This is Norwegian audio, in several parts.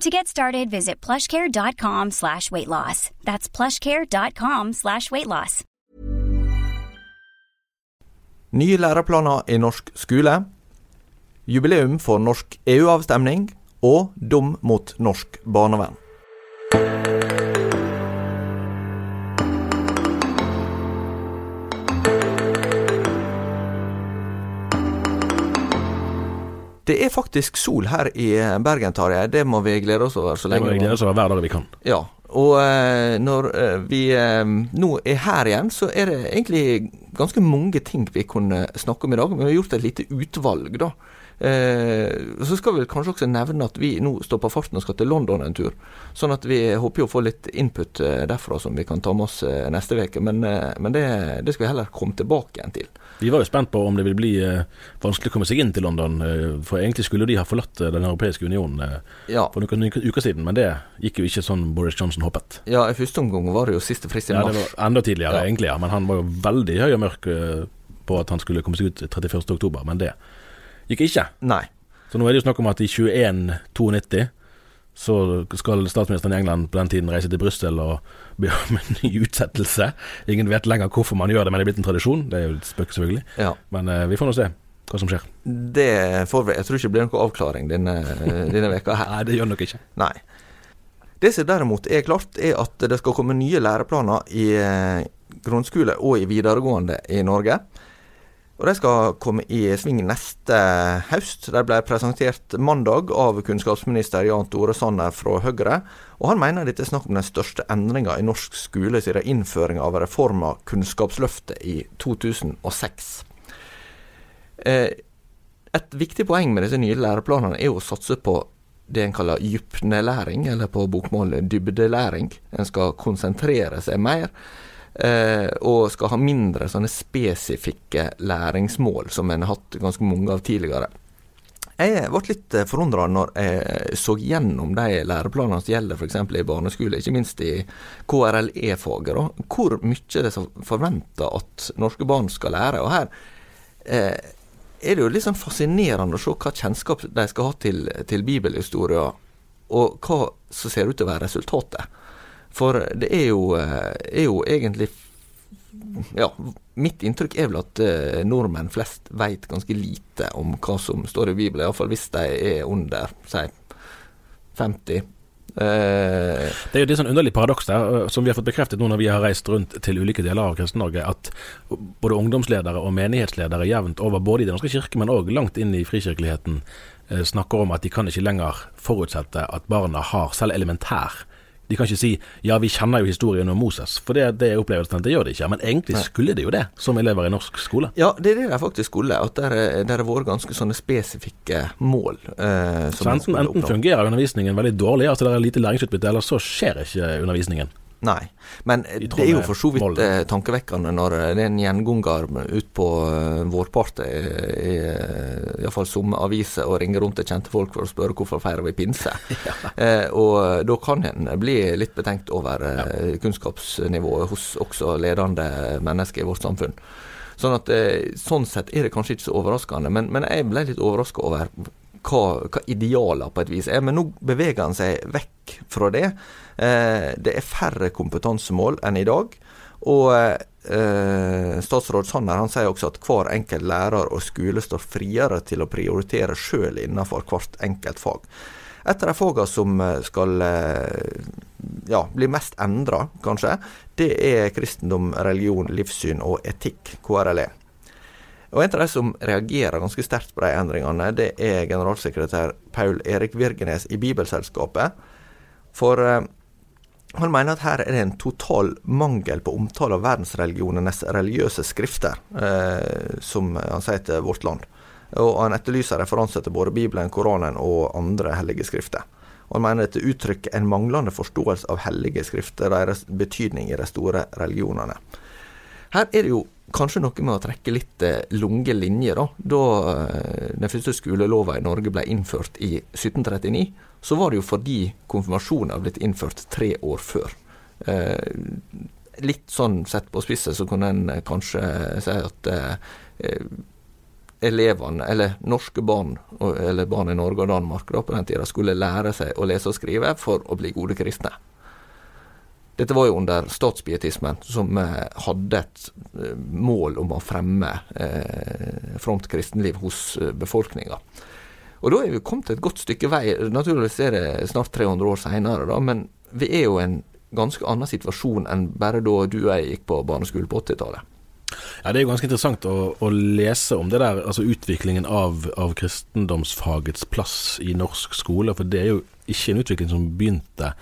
To get started, visit plushcare.com slash weight loss. That's plushcare.com slash weight loss. Nye læreplaner i norsk skole. Jubileum for norsk EU-avstemning. Og dom mot norsk barnevern. Det er faktisk sol her i Bergen, Tarjei. Det må vi glede oss over så lenge. Det må vi glede oss over hver dag vi kan. Ja, og eh, når eh, vi eh, nå er her igjen, så er det egentlig ganske mange ting vi kunne snakke om i dag. Men vi har gjort et lite utvalg, da. Eh, så skal vi kanskje også nevne at vi nå står på farten og skal til London en tur. Sånn at vi håper jo å få litt input eh, derfra som vi kan ta med oss eh, neste uke. Men, eh, men det, det skal vi heller komme tilbake igjen til. Vi var jo spent på om det ville bli vanskelig å komme seg inn til London, for egentlig skulle de ha forlatt Den europeiske unionen Ja. for noen uker siden, men det gikk jo ikke sånn Boris Johnson håpet. Ja, i første omgang var det jo siste frist i mars. Ja, det var enda tidligere, Ja. egentlig, ja. Men han var jo veldig høy og mørk på at han skulle komme seg ut 31. oktober, men det gikk ikke. Nei. Så nå er det jo snakk om at i 2192 så skal statsministeren i England på den tiden reise til Brussel og be om en ny utsettelse. Ingen vet lenger hvorfor man gjør det, men det er blitt en tradisjon. Det er jo et spøk, selvfølgelig. Ja. Men uh, vi får nå se hva som skjer. Det får vi. Jeg tror ikke det blir noen avklaring denne, denne veka her. Nei, det gjør nok ikke. Nei. Det som derimot er klart, er at det skal komme nye læreplaner i eh, grunnskole og i videregående i Norge. Og De skal komme i sving neste høst. De ble presentert mandag av kunnskapsminister Jan Tore Sanner fra Høyre. Og Han mener dette er snakk om den største endringa i norsk skole siden innføringa av reforma Kunnskapsløftet i 2006. Eh, et viktig poeng med disse nye læreplanene er å satse på det en kaller dypnelæring, eller på bokmål dybdelæring. En skal konsentrere seg mer, og skal ha mindre sånne spesifikke læringsmål, som en har hatt ganske mange av tidligere. Jeg ble litt forundra når jeg så gjennom de læreplanene som gjelder f.eks. i barneskole, ikke minst i KRLE-faget, hvor mye det er forventa at norske barn skal lære. Og her eh, er det jo litt sånn fascinerende å se hva kjennskap de skal ha til, til bibelhistorie, og hva som ser ut til å være resultatet. For det er jo, eh, er jo egentlig Ja, mitt inntrykk er vel at eh, nordmenn flest vet ganske lite om hva som står i Bibelen, iallfall hvis de er under, si, 50. Eh, Det er jo et sånn underlig paradoks der, som vi har fått bekreftet nå når vi har reist rundt til ulike deler av Kristen-Norge, at både ungdomsledere og menighetsledere jevnt over, både i Den norske kirke, men òg langt inn i frikirkeligheten, snakker om at de kan ikke lenger forutsette at barna har selv elementær De kan ikke si 'ja, vi kjenner jo historien om Moses', for det, det er opplevelsen. at det gjør de ikke. Men egentlig skulle de jo det, som elever i norsk skole. ja, det er det de faktisk skulle. At det har vært ganske sånne spesifikke mål. Eh, Så enten, enten fungerer undervisningen veldig dårlig, altså det er lite læringsutbytte, eller så skjer ikke undervisningen. Nei, men det er jo for så vidt eh, tankevekkende når eh, det er en gjenganger ut på uh, vårparten i uh, iallfall somme aviser og ringer rundt til kjente folk for å spørre hvorfor feirer vi pinse. ja. eh, og da kan en bli litt betenkt over eh, ja. kunnskapsnivået hos også ledende mennesker i vårt samfunn. Sånn at eh, sånn sett er det kanskje ikke så overraskende, men, men jeg ble litt overraska over hva, hva idealer på et vis er. Men nå beveger han seg vekk fra det. Eh, det er færre kompetansemål enn i dag. Og eh, statsråd Sanner han sier også at hver enkelt lærer og skole står friere til å prioritere sjøl innenfor hvert enkelt fag. Et av de fagene som eh, skal ja, bli mest endra, kanskje, det er kristendom, religion, livssyn og etikk, KRLE. Og En av de som reagerer ganske sterkt på de endringene, det er generalsekretær Paul Erik Virgenes i Bibelselskapet. For han mener at her er det en total mangel på omtale av verdensreligionenes religiøse skrifter, eh, som han sier til Vårt Land. Og han etterlyser referanser til både Bibelen, Koranen og andre hellige skrifter. Og han mener dette uttrykker en manglende forståelse av hellige skrifter, deres betydning i de store religionene. Her er det jo kanskje noe med å trekke litt lunge lange linjer, da. Da eh, den første skolelova i Norge ble innført i 1739, så var det jo fordi konfirmasjonen hadde blitt innført tre år før. Eh, litt sånn sett på spisset så kunne en kanskje si at elevene, eller norske barn, eller barn i Norge og Danmark da, på den tida, skulle lære seg å lese og skrive for å bli gode kristne. Dette var jo under statspietismen, som eh, hadde et eh, mål om å fremme eh, fromt kristenliv hos eh, befolkninga. Og da er vi kommet et godt stykke vei. Naturligvis er det snart 300 år seinere, men vi er jo i en ganske annen situasjon enn bare da du og jeg gikk på barneskole på 80-tallet. Ja, Det er jo ganske interessant å, å, lese om det der, altså utviklingen av, av, kristendomsfagets plass i norsk skole. For det er jo ikke en utvikling som begynte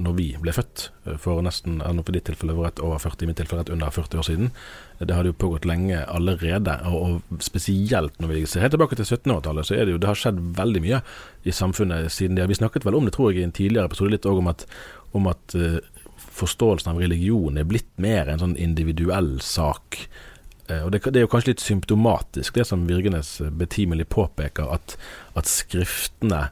når vi ble født, eh, for nesten for ditt tilfelle var rett over 40, i mitt tilfelle rett under 40 år siden. Det hadde jo pågått lenge allerede, og, spesielt når vi ser helt tilbake til 1700-tallet, så er det jo det har skjedd veldig mye i samfunnet siden det. Vi snakket vel om det, tror jeg, i en tidligere episode litt òg om at, om at uh, forståelsen av religion er blitt mer en sånn individuell sak. Og det, det, er jo kanskje litt symptomatisk, det som Virgenes betimelig påpeker, at, at skriftene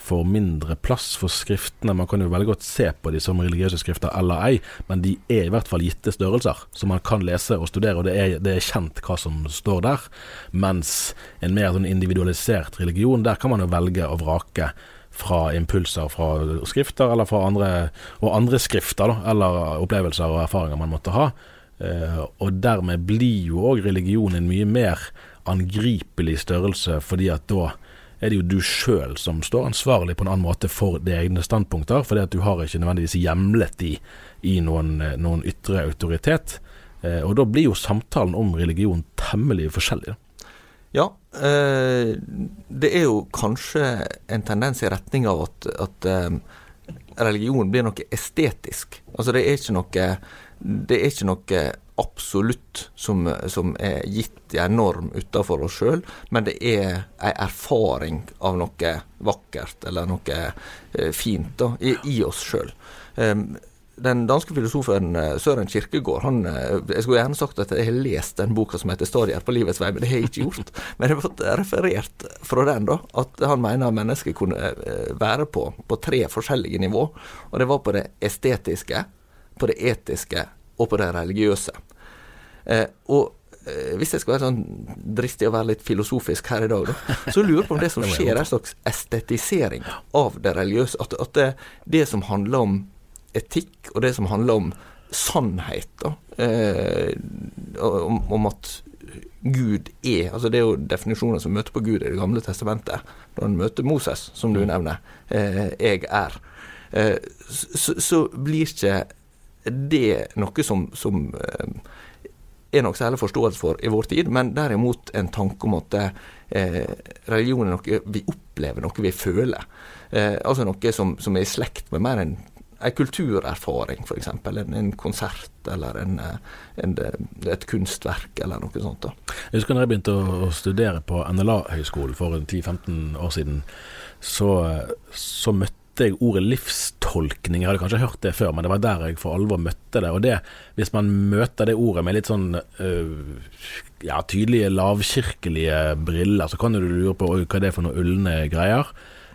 får mindre plass for skriftene. Man kan jo veldig godt se på de som religiøse skrifter eller ei, men de er i hvert fall gitte størrelser som man kan lese og studere, og det er, det er kjent hva som står der. Mens en mer sånn individualisert religion, der kan man jo velge å vrake fra impulser fra skrifter eller fra andre, og andre skrifter, da, eller opplevelser og erfaringer man måtte ha. Uh, og dermed blir jo òg religion en mye mer angripelig størrelse, fordi at da er det jo du sjøl som står ansvarlig på en annen måte for dine egne standpunkter, fordi at du har ikke nødvendigvis hjemlet i, i noen, eh, noen, ytre autoritet. Eh, og da blir jo samtalen om religion temmelig forskjellig. Ja, eh, det er jo kanskje en tendens i retning av at, at eh, religion blir noe estetisk. Altså det er ikke noe, det er ikke noe absolutt som, som er gitt i en norm utenfor oss sjøl, men det er ei erfaring av noe vakkert eller noe eh, fint da, i, i oss sjøl. Den danske filosofen eh, Søren Kirkegård han, eh, Jeg skulle gjerne sagt at jeg har lest den boka som heter 'Stadier på livets vei', men det har jeg ikke gjort. Men jeg har fått referert fra den da, at han mener mennesket kunne være på, på tre forskjellige nivå. Og det var på det estetiske, på det etiske og på det religiøse. Eh, og eh, hvis jeg skal være sånn dristig og være litt filosofisk her i dag, da, så lurer jeg på om det som skjer, er en slags estetisering av det religiøse. At, at det, det, som handler om etikk, og det som handler om sannhet, da, eh, om, om, at Gud er altså Det er jo definisjoner som møter på Gud i Det gamle testamentet. Når en møter Moses, som du mm. nevner, eh, 'jeg er', eh, så, så, blir ikke det noe som, som eh, er nok særlig forståelse for i vår tid, men derimot en tanke om at eh, religion er noe vi opplever, noe vi føler. Eh, altså noe som, som, er i slekt med mer enn en kulturerfaring, f.eks. En, en konsert eller en, en, et kunstverk eller noe sånt. Da. Jeg husker da jeg begynte å, studere på NLA-høgskolen for 10-15 år siden, så, så møtte jeg ordet livstolkning. Jeg hadde kanskje hørt det før, men det var der jeg for alvor møtte det. Og det, hvis man møter det ordet med litt sånn øh, ja, tydelige lavkirkelige briller, så kan du lure på hva er det for noen ulne greier.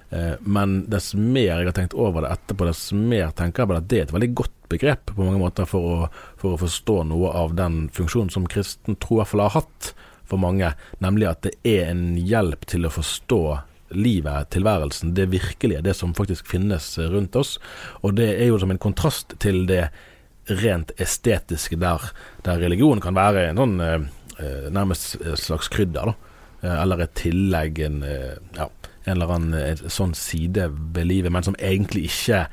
Eh, men dess mer jeg har tenkt over det etterpå, dess mer tenker jeg på at det er et veldig godt begrep på mange måter for å, for å forstå noe av den funksjonen som kristen tro i hvert fall har hatt for mange, nemlig at det er en hjelp til å forstå livet, tilværelsen, det virkelige, det som faktisk finnes rundt oss. Og det er jo som en kontrast til det rent estetiske, der, der religion kan være en sånn eh, eh nærmest slags krydder, da. Eh, eller et tillegg, en, eh, ja, en eller annen sånn side ved livet, men som egentlig ikke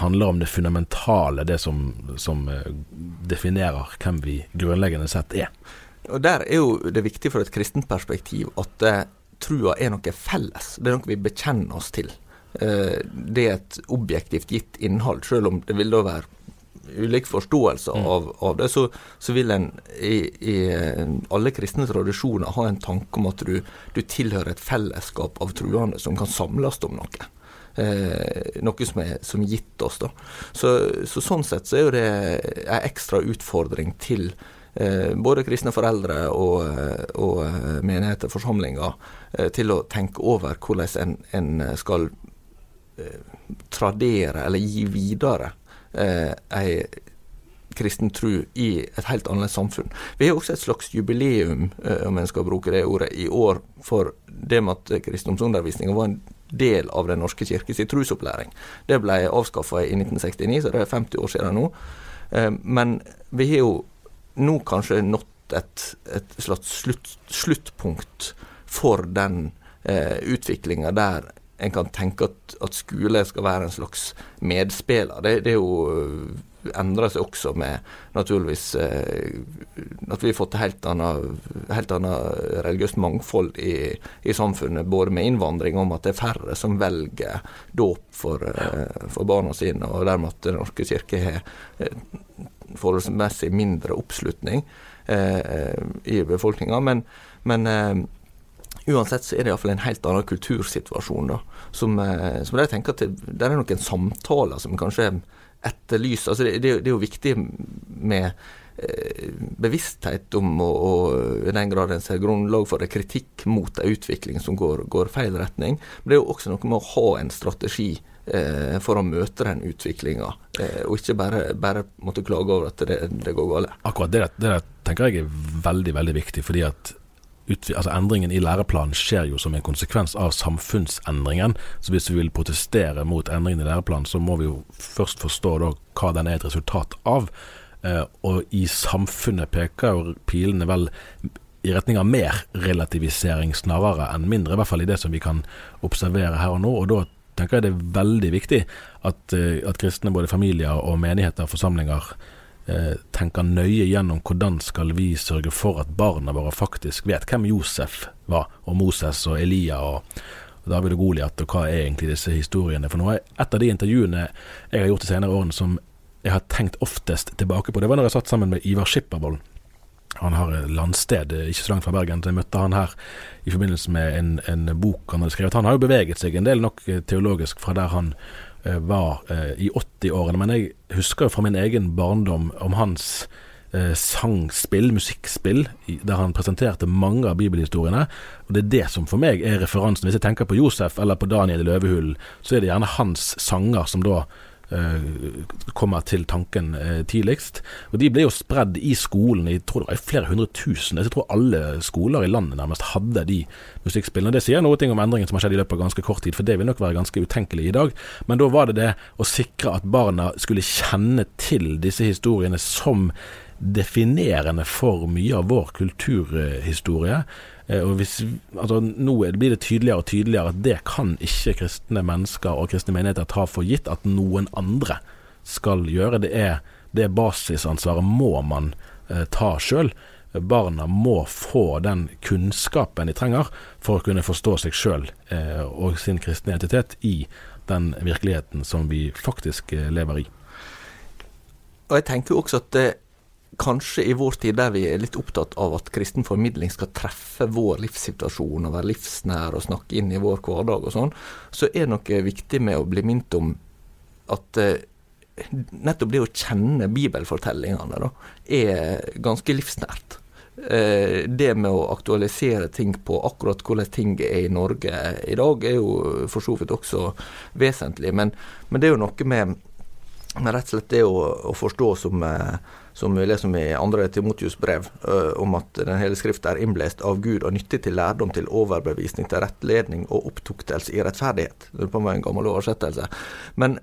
handler om det fundamentale, det som, som definerer hvem vi grunnleggende sett er. Og Der er jo det viktig fra et kristent perspektiv at eh, trua er noe felles. Det er noe vi bekjenner oss til. Eh, det er et objektivt gitt innhold, selv om det vil da være ulik forståelse mm. av, av, det, så, så vil en i, i, alle kristne tradisjoner ha en tanke om at du, du tilhører et fellesskap av truende som kan samles om noe. Eh, noe som er som gitt oss. da. Så, så, Sånn sett så er jo det en ekstra utfordring til Eh, både kristne foreldre og, eh, og eh, menigheter, forsamlinger, til å tenke over hvordan en, en skal tradere eller gi videre eh, ei kristen tro i et helt annet samfunn. Vi har også et slags jubileum, om en skal bruke det ordet, i år for det med at kristendomsundervisninga var en del av Den norske kirkes trosopplæring. Det ble avskaffa i 1969, så det er 50 år siden nå. men vi har jo nå kanskje nådd et, et slags slutt, sluttpunkt for den eh, utviklinga der en kan tenke at, at, skole skal være en slags medspiller. Det, det er jo eh, endrer seg også med naturligvis eh, at vi har fått annet, helt annet religiøst mangfold i, i, samfunnet, både med innvandring om at det er færre som velger dåp for, eh, for barna sine, og dermed at Den norske kirke har eh, forholdsmessig mindre oppslutning eh, i befolkninga. Men, men eh, uansett så er det iallfall en helt annen kultursituasjon. da, Som, eh, som jeg tenker at det, er noen samtaler som kanskje etterlyser altså det, det, det er jo viktig med bevissthet om, og, og, i den grad en ser grunnlag for det, kritikk mot en utvikling som går, går feil retning. Men det er jo også noe med å ha en strategi for å møte den utviklinga, eh, og ikke bare, bare, måtte klage over at det, det går galt. Akkurat det, det tenker jeg er veldig, veldig viktig. fordi at altså Endringen i læreplanen skjer jo som en konsekvens av samfunnsendringen. Så hvis vi vil protestere mot endringen i læreplanen, så må vi jo først forstå da hva den er et resultat av. Eh, og i samfunnet peker jo pilene vel i retning av mer relativisering snarere enn mindre, i hvert fall i det som vi kan observere her og nå. og da tenker jeg det er veldig viktig at, eh, at kristne, både familier og menigheter og forsamlinger, eh, tenker nøye gjennom hvordan skal vi sørge for at barna våre faktisk vet hvem Josef var, og Moses og Elia og, og David og Goliat, og hva er egentlig disse historiene for noe. Et av de intervjuene jeg har gjort de senere årene som jeg har tenkt oftest tilbake på, det var når jeg satt sammen med Ivar Skippervold han har landsted ikke så langt fra Bergen. Jeg møtte han her i forbindelse med en, en bok han hadde skrevet. Han har jo beveget seg en del nok eh, teologisk fra der han eh, var eh, i 80-årene. Men jeg husker jo fra min egen barndom om hans eh, sangspill, musikkspill, der han presenterte mange av bibelhistoriene. Og det er det som for meg er referansen. Hvis jeg tenker på Josef eller på Daniel i Løvehulen, så er det gjerne hans sanger som da Eh, kommer til tanken eh, tidligst. Og De ble jo spredd i skolen i tror det var flere hundre tusen. Jeg tror alle skoler i landet nærmest hadde de musikkspillene. Det sier noe om endringen som har skjedd i løpet av ganske kort tid, for det vil nok være ganske utenkelig i dag. Men da var det det å sikre at barna skulle kjenne til disse historiene som definerende for mye av vår kulturhistorie. Eh, og hvis, altså, nå blir det tydeligere og tydeligere at det kan ikke kristne mennesker og kristne menigheter ta for gitt at noen andre skal gjøre. Det er det basisansvaret må man eh, ta sjøl. Barna må få den kunnskapen de trenger for å kunne forstå seg sjøl eh, og sin kristne identitet i den virkeligheten som vi faktisk eh, lever i. Og jeg tenker jo også at det kanskje i vår tid der vi er litt opptatt av at kristen formidling skal treffe vår livssituasjon og være livsnær og snakke inn i vår hverdag og sånn, så er noe viktig med å bli minnet om at eh, nettopp det å kjenne bibelfortellingene da, er ganske livsnært. Eh, det med å aktualisere ting på akkurat hvordan ting er i Norge i dag, er jo for så vidt også vesentlig. Men, men det er jo noe med rett og slett det å, å forstå som eh, som vi leser i andre Timotius brev, uh, om at Den hele skriften er innblest av Gud og nyttig til lærdom, til overbevisning, til rettledning og opptuktelse i rettferdighet. Det er på meg en gammel oversettelse. Men,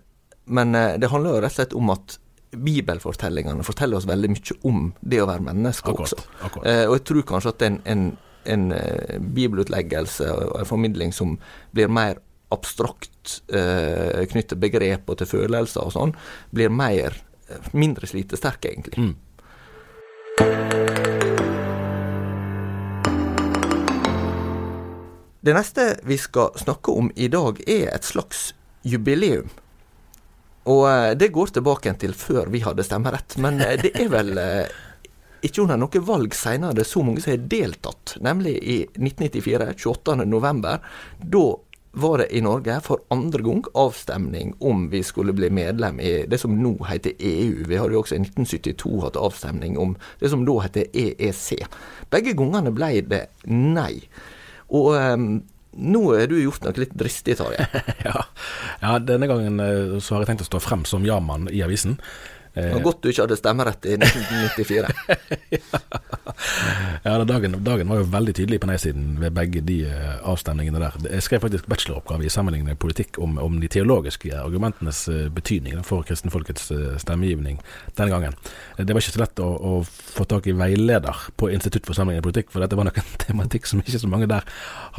men uh, det handler jo rett og slett om at bibelfortellingene forteller oss veldig mye om det å være menneske akkurat, også. Akkurat. Uh, og jeg tror kanskje at en, en, en bibelutleggelse og en formidling som blir mer abstrakt eh, begrep og til følelser og sånn, blir mer mindre slitesterke, egentlig. Mm. Det neste vi skal snakke om i dag, er et slags jubileum. Og eh, det går tilbake til før vi hadde stemmerett, men eh, det er vel eh, ikke under noe valg senere det er så mange som har deltatt, nemlig i 1994, 28.11. Da var det i Norge for andre gang avstemning om vi skulle bli medlem i det som nå heter EU. Vi hadde jo også i 1972 hatt avstemning om det som da heter EEC. Begge gangene ble det nei. Og um, nå er du gjort noe litt dristig, Tarjei. ja. ja, denne gangen eh, så har jeg tenkt å stå frem som ja-mann i avisen. Det var godt du ikke hadde stemmerett i 1994. ja, dagen, dagen, var jo veldig tydelig på nei-siden ved begge de uh, avstemningene der. Jeg skrev faktisk bacheloroppgave i sammenlignende politikk om, om, de teologiske argumentenes uh, betydning for kristenfolkets stemmegivning den gangen. Det var ikke så lett å, å, få tak i veileder på Institutt for sammenlignende politikk, for dette var nok en tematikk som ikke så mange der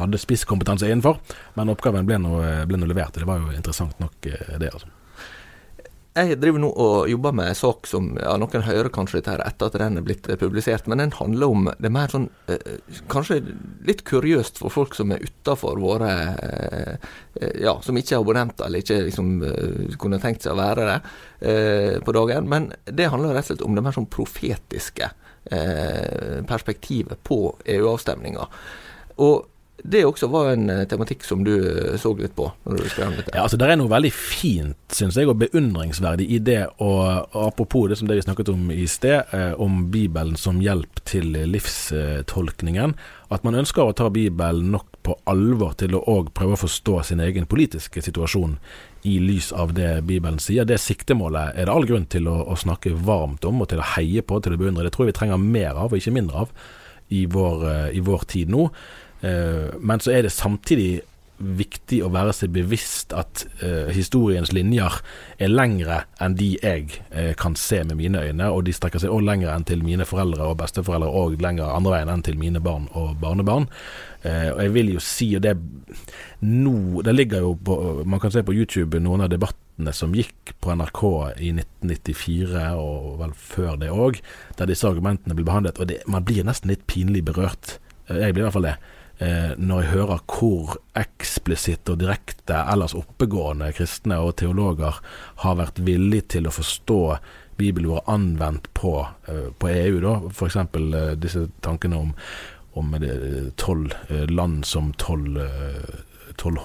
hadde spisskompetanse innenfor. Men oppgaven ble nå, ble nå levert, og det var jo interessant nok, det. altså. Jeg driver nå og jobber med en sak som ja, noen hører kanskje dette her etter at den er blitt publisert, men den handler om det er mer sånn eh, Kanskje litt kuriøst for folk som er utafor våre eh, Ja, som ikke er abonnenter, eller ikke liksom eh, kunne tenkt seg å være det eh, på dagen. Men det handler rett og slett om det mer sånn profetiske eh, perspektivet på EU-avstemninga. Og det også var en eh, tematikk som du eh, så litt på? når du skrev litt. Ja, altså Det er noe veldig fint, syns jeg, og beundringsverdig i det. Og, apropos det som det vi snakket om i sted, eh, om Bibelen som hjelp til livstolkningen. At man ønsker å ta Bibelen nok på alvor til å prøve å forstå sin egen politiske situasjon i lys av det Bibelen sier. Det siktemålet er det all grunn til å, å snakke varmt om og til å heie på, til å beundre. Det tror jeg vi trenger mer av, og ikke mindre av, i vår, i vår tid nå. Eh, men så er det samtidig viktig å være seg bevisst at uh, historiens linjer er lengre enn de jeg uh, kan se med mine øyne, og de strekker seg òg lenger enn til mine foreldre og besteforeldre, og lenger andre veien enn til mine barn og barnebarn. Uh, og jeg vil jo si, og det nå Det ligger jo på Man kan se på YouTube noen av debattene som gikk på NRK i 1994, og vel før det òg, der disse argumentene blir behandlet, og det, man blir nesten litt pinlig berørt. Jeg blir i hvert fall det når jeg hører hvor eksplisitt og direkte ellers oppegående kristne og teologer har vært villige til å forstå bibelordet anvendt på, eh, på EU, da. F.eks. Eh, disse tankene om, om tolv eh, land som tolv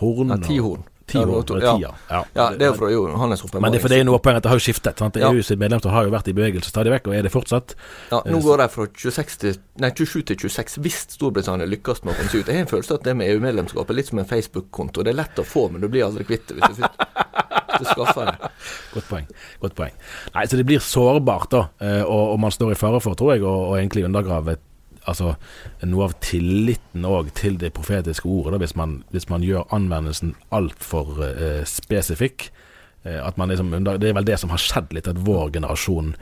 horn. Ja, ti horn. Ti år, ja, ja. ja. ja, det er jo fra Johannes Hoppe Men det er for det er noe poeng at det har jo skiftet. Sant? EU sitt medlemskap har jo vært i bevegelse stadig vekk, og er det fortsatt. Ja, Nå går de fra 26 til, nei, 27 til 26 hvis Storbritannia lykkes med å komme seg ut. Jeg har en følelse at det med EU-medlemskap er litt som en Facebook-konto. Det er lett å få, men du blir aldri kvitt det hvis du, skaffer det. Godt poeng. Godt poeng. Nei, så det blir sårbart, da. Eh, og, og man står i fare for, tror jeg, å egentlig undergrave et altså, noe av tilliten òg til det profetiske ordet, da, hvis, man, hvis man gjør anvendelsen altfor eh, spesifikk. Eh, liksom, det er vel det som har skjedd litt, at vår generasjon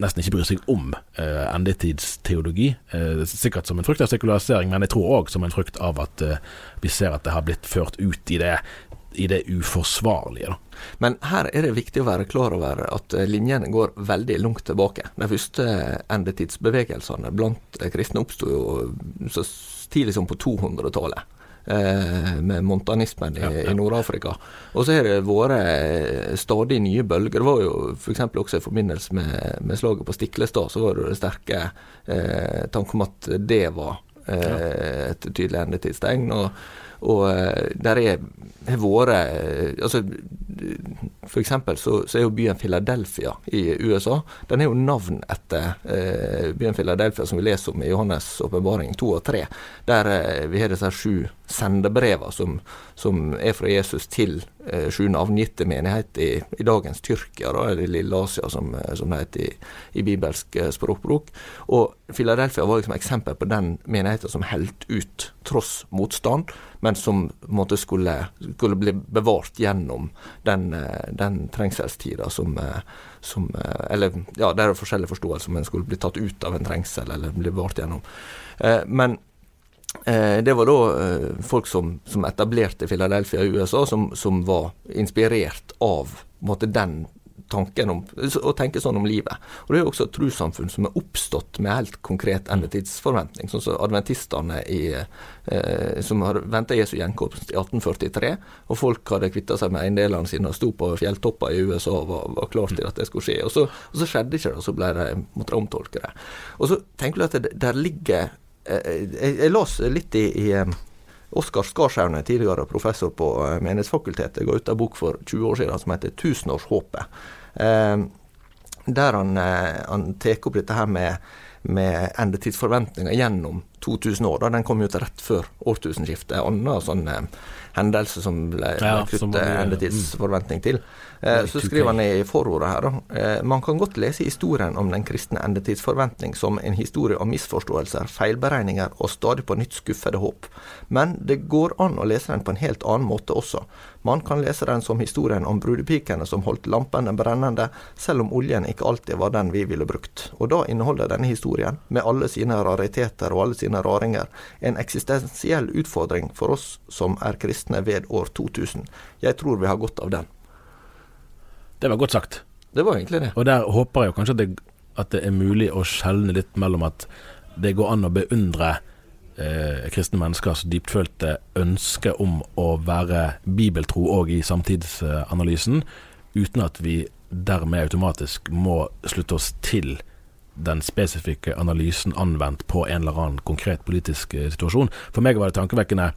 nesten ikke bryr seg om eh, endetidsteologi. Eh, sikkert som en frukt av sekularisering, men jeg tror òg som en frukt av at eh, vi ser at det har blitt ført ut i det i det uforsvarlige. Da. Men her er det viktig å være klar over at eh, linjene går veldig langt tilbake. De første endetidsbevegelsene blant kristne oppsto jo så tidlig som på 200-tallet. eh, med montanismen i, ja, ja. i Nord-Afrika. Og så har det vært eh, stadig nye bølger. Det var jo f.eks. også i forbindelse med, med slaget på Stiklestad, så var det det sterke eh, tanken om at det var eh, et tydelig endetidstegn. og og eh, der er har vært eh, altså, For eksempel så, så, er jo byen Philadelphia i USA den er jo navn etter eh, byen Philadelphia som vi leser om i Johannes' åpenbaring 2 og 3. Der eh, vi har disse sju sendebrevene som, som, er fra Jesus til eh, sju navngitte menigheter i, i, dagens Tyrkia, da, eller Lille Asia som, eh, som det heter i, i bibelsk språkbruk. Og Philadelphia var liksom eksempel på den menigheten som holdt ut tross motstand men som måtte skulle, skulle bli bevart gjennom den, eh, den trengselstida som, eh, som, eh, Eller ja, det er forskjellig forståelse om en skulle bli tatt ut av en trengsel eller bli bevart gjennom. Men det var da folk som, som etablerte Philadelphia i USA, som, som var inspirert av måtte, den tanken om, å tenke sånn om livet. Og Det er jo også et trossamfunn som er oppstått med helt konkret endetidsforventning. Sånn som adventistene i, eh, som har venta Jesu gjenkomst i 1843. Og folk hadde kvitta seg med eiendelene sine og sto på fjelltopper i USA og var, var klar til at det skulle skje. Og så, og så skjedde ikke det, og så ble det, måtte omtolke det. Og så tenker du at det, der ligger eh, jeg, jeg las litt i, i eh, Oskar Skarsaune, tidligere professor på eh, Menighetsfakultetet, ga ut en bok for 20 år siden som heter 'Tusenårshåpet'. Eh, der han, eh, han tar opp dette her med, med endetidsforventninger gjennom 2000 år. Da. Den kom jo til rett før årtusenskiftet. En annen sånn eh, hendelse som ble, ja, endetidsforventning til. Eh, så skriver han i forordet her da. Eh, man kan godt lese historien om den kristne endetidsforventning som en historie om misforståelser, feilberegninger og stadig på nytt skuffede håp. Men det går an å lese den på en helt annen måte også. Man kan lese den som historien om brudepikene som holdt lampene brennende, selv om oljen ikke alltid var den vi ville brukt. Og da inneholder denne historien, med alle sine rariteter og alle sine raringer, en eksistensiell utfordring for oss som er kristne ved år 2000. Jeg tror vi har godt av den. Det var godt sagt. Det var egentlig det. Og der håper jeg kanskje at det, at det er mulig å skjelne litt mellom at det går an å beundre eh, kristne menneskers dyptfølte ønske om å være bibeltro òg i samtidsanalysen, uten at vi dermed automatisk må slutte oss til den spesifikke analysen anvendt på en eller annen konkret politisk eh, situasjon. For meg var det tankevekkende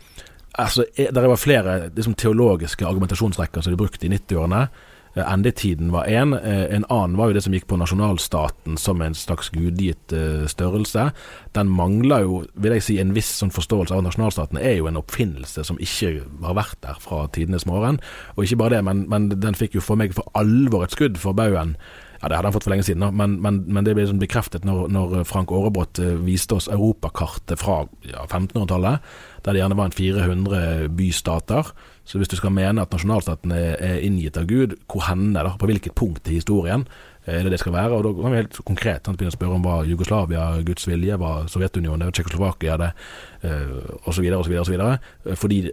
altså, Det var flere liksom, teologiske argumentasjonsrekker som de brukte i 90-årene Eh, endetiden var én. En. en annen var jo det som gikk på nasjonalstaten som en slags gudgitt eh, størrelse. Den mangler jo, vil jeg si, en viss sånn forståelse av at nasjonalstaten er jo en oppfinnelse som ikke har vært der fra tidenes morgen. Og ikke bare det, men, men den fikk jo for meg for alvor et skudd for baugen. Ja, Det hadde han fått for lenge siden, men, men, men det ble liksom bekreftet når, når Frank Aarebrot viste oss europakartet fra ja, 1500-tallet, der det gjerne var en 400 bystater. Så hvis du skal mene at nasjonalstaten er, inngitt av Gud, hvor henne, da, på hvilket punkt i historien eh, er det det skal være? Og Da kan vi helt konkret begynne å spørre om hva Jugoslavia, Guds vilje, var Sovjetunionen, Tsjekkoslovakia det, osv., osv., osv. Fordi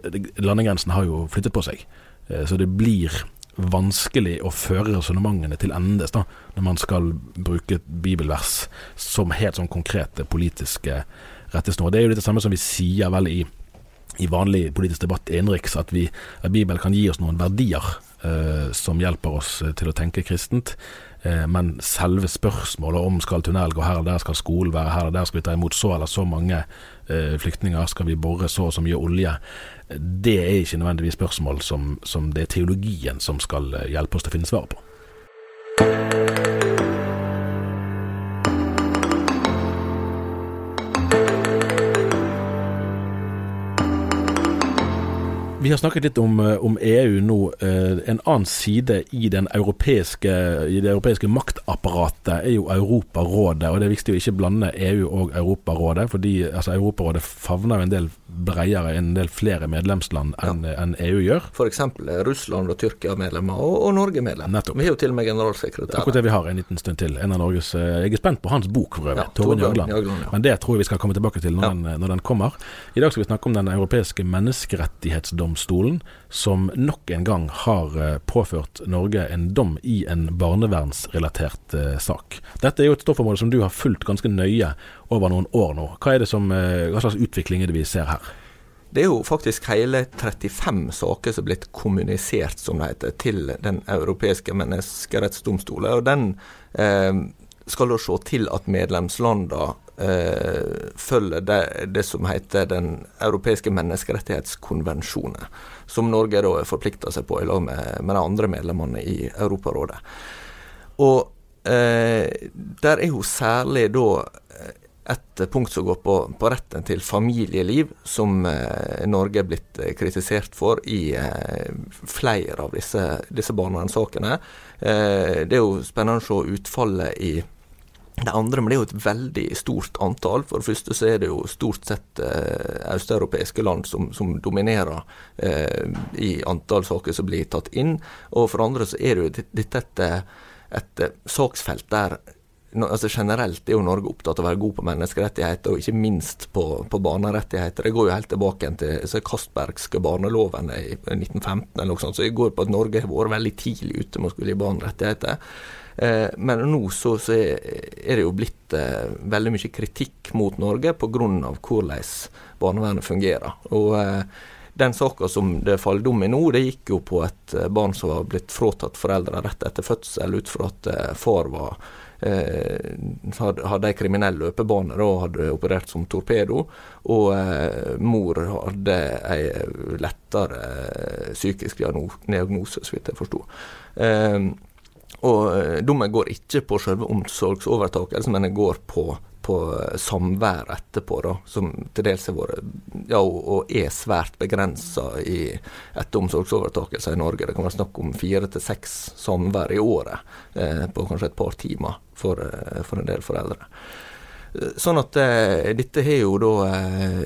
landegrensen har jo flyttet på seg. Eh, så det blir vanskelig å føre resonnementene til endes da, når man skal bruke et bibelvers som helt sånn konkrete politiske rettesnor. Det er jo det samme som vi sier vel i i vanlig politisk debatt innenriks at, at Bibelen kan gi oss noen verdier eh, som hjelper oss eh, til å tenke kristent. Eh, men selve spørsmålet om skal tunnel gå her eller der, skal skolen være her eller der, skal vi ta imot så eller så mange eh, flyktninger, skal vi bore så og så mye olje, det er ikke nødvendigvis spørsmål som, som det er teologien som skal eh, hjelpe oss til å finne svaret på. Vi har snakket litt om, eh, om EU nå. Eh, en annen side i, europeiske, i, det europeiske maktapparatet er jo Europarådet. og Det er viktig å ikke blande EU og Europarådet, fordi altså, Europarådet favner jo en del bredere en del flere medlemsland enn ja. en EU gjør. F.eks. Russland og Tyrkia medlemmer, og, og Norge medlem. Nettopp. Vi har jo til og med generalsekretær. Akkurat det vi har en liten stund til. En av Norges eh, Jeg er spent på hans bok, for øvrig. Ja, Torbjørn Jagland. Jagland ja. Men det tror jeg vi skal komme tilbake til når, den, når den kommer. I dag skal vi snakke om Den europeiske menneskerettighetsdomstolen domstolen, som nok en gang har eh, påført Norge en dom i en barnevernsrelatert eh, sak. Dette er jo et stoffområde som du har fulgt ganske nøye over noen år nå. Hva, er det som, eh, hva slags utvikling er det vi ser her? Det er jo faktisk hele 35 saker som er blitt kommunisert, som det heter, til Den europeiske menneskerettsdomstolen. Og den eh, skal da se til at medlemslandene følger det, det, som heter Den europeiske menneskerettighetskonvensjonen, som Norge da forplikta seg på i lag med, med, de andre medlemmene i Europarådet. Og eh, der er jo særlig da et punkt som går på, på retten til familieliv, som eh, Norge er blitt eh, kritisert for i eh, flere av disse, disse barnevernssakene. Eh, det er jo spennende å se utfallet i det andre, er jo et veldig stort antall. For det første så er det jo stort sett eh, østeuropeiske land som, som dominerer eh, i antall saker som blir tatt inn. Og for andre så er det jo dette et, et, et saksfelt der altså Generelt er jo Norge opptatt av å være god på menneskerettigheter, og ikke minst på, på barnerettigheter. Det går jo helt tilbake til så Castbergske barneloven i 1915, eller noe sånt, så det går på at Norge har vært veldig tidlig ute med å skulle gi barn rettigheter. Eh, men nå så, så, er det jo blitt eh, veldig mye kritikk mot Norge pga. hvordan barnevernet fungerer. Og eh, den saka som det faller dom i nå, det gikk jo på et eh, barn som var blitt fratatt foreldre rett etter fødsel ut fra at eh, far var hadde ei kriminell løpebane og hadde operert som torpedo. Og eh, mor hadde ei lettere eh, psykisk diagnose, så vidt jeg forsto. og dommen går ikke på selve omsorgsovertakelsen, men den går på på samvær etterpå, da, som til dels har vært, ja, og er svært begrensa etter omsorgsovertakelser i Norge. Det kan være snakk om fire til seks samvær i året eh, på kanskje et par timer for, eh, for en del foreldre. Eh, sånn at eh, dette har jo da eh,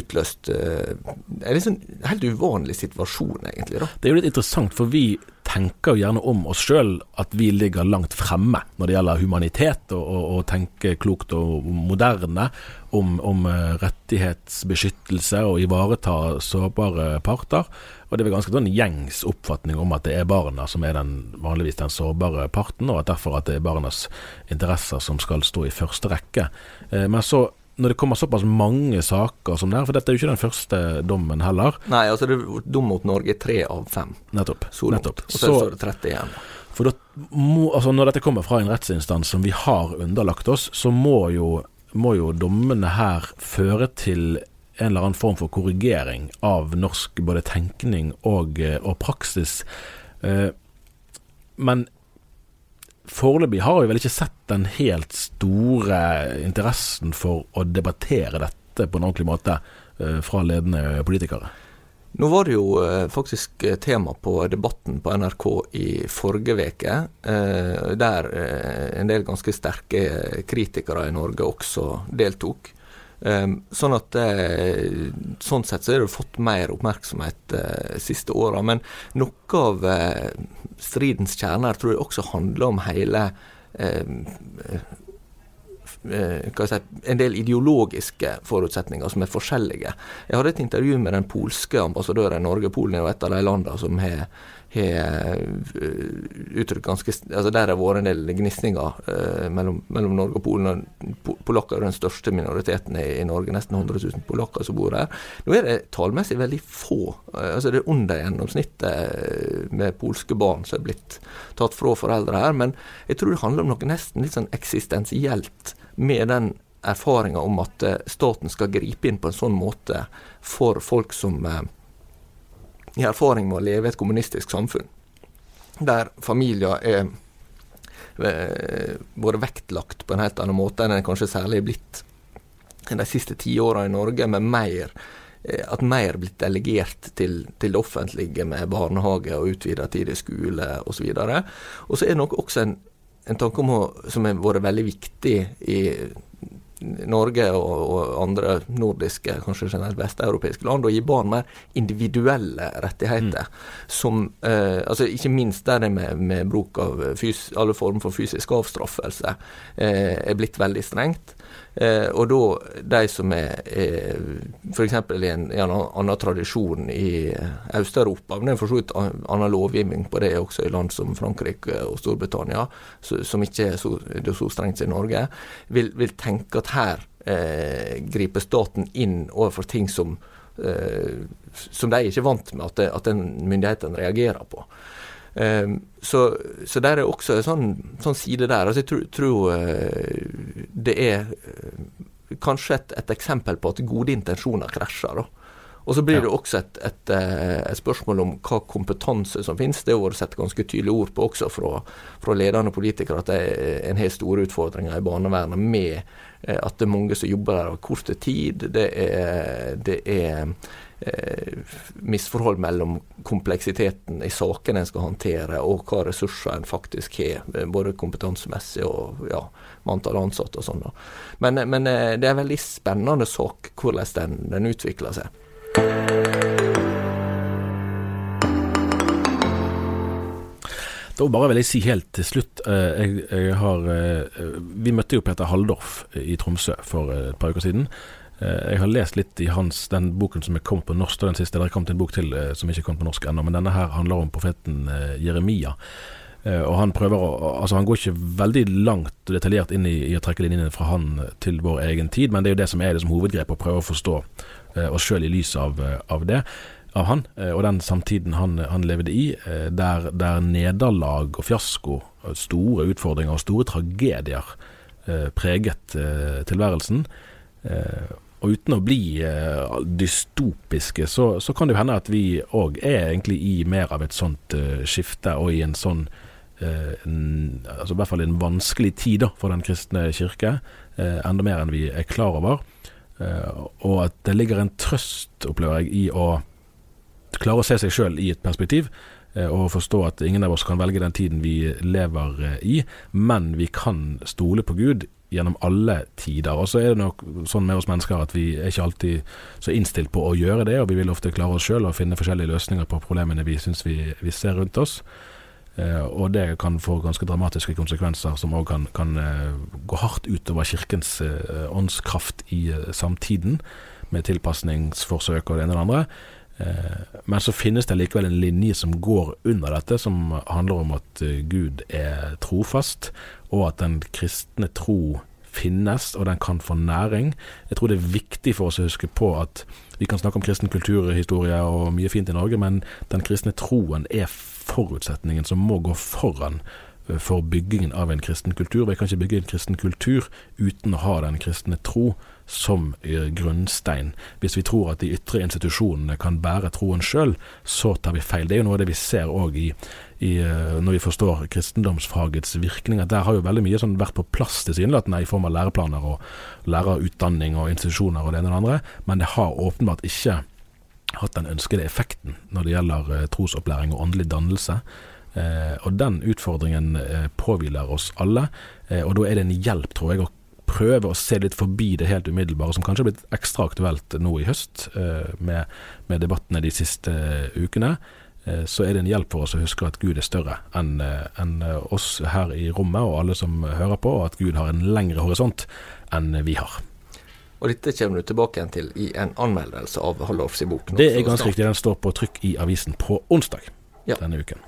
utløst eh, en liksom helt uvanlig situasjon, egentlig. da. Det er jo litt interessant, for vi tenker jo gjerne om oss sjøl at vi ligger langt fremme når det gjelder humanitet, og, og, tenker klokt og moderne om, om rettighetsbeskyttelse og ivareta sårbare parter. Og det er vel ganske sånn gjengs oppfatning om at det er barna som er den, vanligvis den sårbare parten, og at derfor at det er barnas interesser som skal stå i første rekke. Eh, men så når det kommer såpass mange saker som det her, for dette er jo ikke den første dommen heller. Nei, altså det er dom mot Norge tre av fem. Nettopp. Så nettopp. Og så er det 30 igjen. For da må, altså når dette kommer fra en rettsinstans som vi har underlagt oss, så må jo, må jo dommene her føre til en eller annen form for korrigering av norsk både tenkning og, eh, og praksis. Eh, men foreløpig har vi vel ikke sett den helt store interessen for å debattere dette på en ordentlig måte eh, fra ledende politikere. Nå var det jo faktisk tema på Debatten på NRK i forrige uke, der en del ganske sterke kritikere i Norge også deltok. Um, sånn at uh, sånn sett så er det fått mer oppmerksomhet de siste åra. Men noe av uh, stridens kjerne her tror jeg også handler om hele Si, en del ideologiske forutsetninger som er forskjellige. Jeg hadde et intervju med den polske ambassadøren i Norge. Polen er jo et av de landene som har har eh, ganske altså Der har vært en del gnisninger eh, mellom, mellom, Norge og Polen. Polakker er den største minoriteten i, i, Norge, nesten 100 000 polakker som bor her. Nå er det tallmessig veldig få. Eh, altså Det er under gjennomsnittet med polske barn som er blitt tatt fra foreldre her. Men jeg tror det handler om noe nesten litt sånn eksistensielt med den erfaringa om at staten skal gripe inn på en sånn måte for folk som i erfaring med å leve i et kommunistisk samfunn, der familier er vært både vektlagt på en helt annen måte enn den kanskje særlig er blitt de siste tiåra i Norge, med mer eh, at mer er blitt delegert til, til, det offentlige med barnehage og utvida tid i skole osv. Og så er det nok også en, en tanke om som har vært veldig viktig i Norge og, og, andre nordiske, kanskje generelt vesteuropeiske land, å gi barn mer individuelle rettigheter. Mm. Som eh, altså Ikke minst der det med, med bruk av fys, alle former for fysisk avstraffelse eh, er blitt veldig strengt. Eh, og da de som er, er f.eks. i en, en annen tradisjon i Øst-Europa, men det er for så vidt annen lovgivning på det også i land som Frankrike og Storbritannia, som ikke er så, er så strengt som i Norge, vil, vil tenke at her eh, griper staten inn overfor ting som eh, som de ikke er vant med at, at den myndighetene reagerer på. Um, så, så der er også en sånn, sånn side der. Altså jeg tror, tror uh, det er uh, kanskje et, et, eksempel på at gode intensjoner krasjer. da. Og så blir det også et, et, et, spørsmål om hva kompetanse som finnes. Det har vært sett ganske tydelige ord på også fra, fra ledende politikere at det er en har store utfordringer i barnevernet med at det er mange som jobber der over kort tid. Det er, det er Eh, misforhold mellom kompleksiteten i sakene en skal håndtere, og hva ressurser en faktisk har, eh, både kompetansemessig og ja, med antall ansatte og sånn. Men, men, eh, det er en veldig spennende sak hvordan den, den utvikler seg. Da bare vil jeg si helt til slutt jeg, jeg har, Vi møtte jo Peter Halldorf i Tromsø for et par uker siden. Eh, jeg har lest litt i hans, den boken som er kommet på norsk, og den siste. Det er kommet en bok til eh, som ikke kommet på norsk ennå, men denne her handler om profeten eh, Jeremia. Og Han prøver å, altså han går ikke veldig langt og detaljert inn i, i å trekke linjene fra han til vår egen tid, men det er jo det som er det som hovedgrep, å prøve å forstå oss sjøl i lys av, av, det. Av han, og den samtiden han, han levde i, der, der nederlag og fiasko, store utfordringer og store tragedier preget tilværelsen. Og uten å bli uh, dystopiske, så, så, kan det jo hende at vi òg er egentlig i mer av et sånt uh, skifte, og i en sånn uh, altså I hvert fall en vanskelig tid da, for den kristne kirke. enda mer enn vi er klar over. og at det ligger en trøst, opplever jeg, i å klare å se seg sjøl i et perspektiv. Og forstå at ingen av oss kan velge den tiden vi lever i, men vi kan stole på Gud gjennom alle tider. Og så er det nok sånn med oss mennesker at vi er ikke alltid så innstilt på å gjøre det, og vi vil ofte klare oss sjøl og finne forskjellige løsninger på problemene vi syns vi, vi, ser rundt oss. Eh, og det kan få ganske dramatiske konsekvenser, som òg kan, kan eh, gå hardt utover Kirkens eh, åndskraft i eh, samtiden, med tilpasningsforsøk og det ene og det andre. Eh, men så finnes det likevel en linje som går under dette, som handler om at eh, Gud er trofast, og at den kristne tro finnes, og den kan få næring. Jeg tror det er viktig for oss å huske på at vi kan snakke om kristen kulturhistorie og mye fint i Norge, men den kristne troen er forutsetningen som må gå foran for byggingen av en kristen kultur. Vi kan ikke bygge en kristen kultur uten å ha den kristne tro som grunnstein. Hvis vi tror at de ytre institusjonene kan bære troen sjøl, så tar vi feil. Det er jo noe av det vi ser òg eh, når vi forstår kristendomsfagets virkninger. Der har jo veldig mye sånn vært på plass tilsynelatende i form av læreplaner og lærerutdanning og institusjoner og det ene og det andre, men det har åpenbart ikke hatt den ønskede effekten når det gjelder eh, trosopplæring og åndelig dannelse. Eh, og den utfordringen eh, påhviler oss alle, eh, og da er det en hjelp, tror jeg, å prøve å se litt forbi det helt umiddelbare, som kanskje har blitt ekstra aktuelt nå i høst, eh, med, med debattene de siste ukene, så er det en hjelp for oss å huske at Gud er større enn en oss her i rommet og alle som hører på, og at Gud har en lengre horisont enn vi har. Og dette kommer du tilbake igjen til i en anmeldelse av Hallorfs bok. Det er ganske riktig. Den står på trykk i avisen på onsdag ja. denne uken.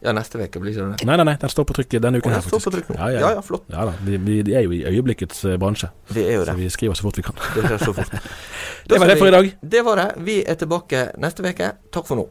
Ja, neste uke blir ikke det Nei, nei, nei, den står på trykk denne uken. her, faktisk. Står på trykk nå. Ja, ja, ja, ja flott. Ja da, vi, vi, er jo i øyeblikkets uh, bransje. Vi er jo det. Så vi skriver så fort vi kan. Det skjer så fort. det var det for i dag. Det var det. Vi er tilbake neste uke. Takk for nå.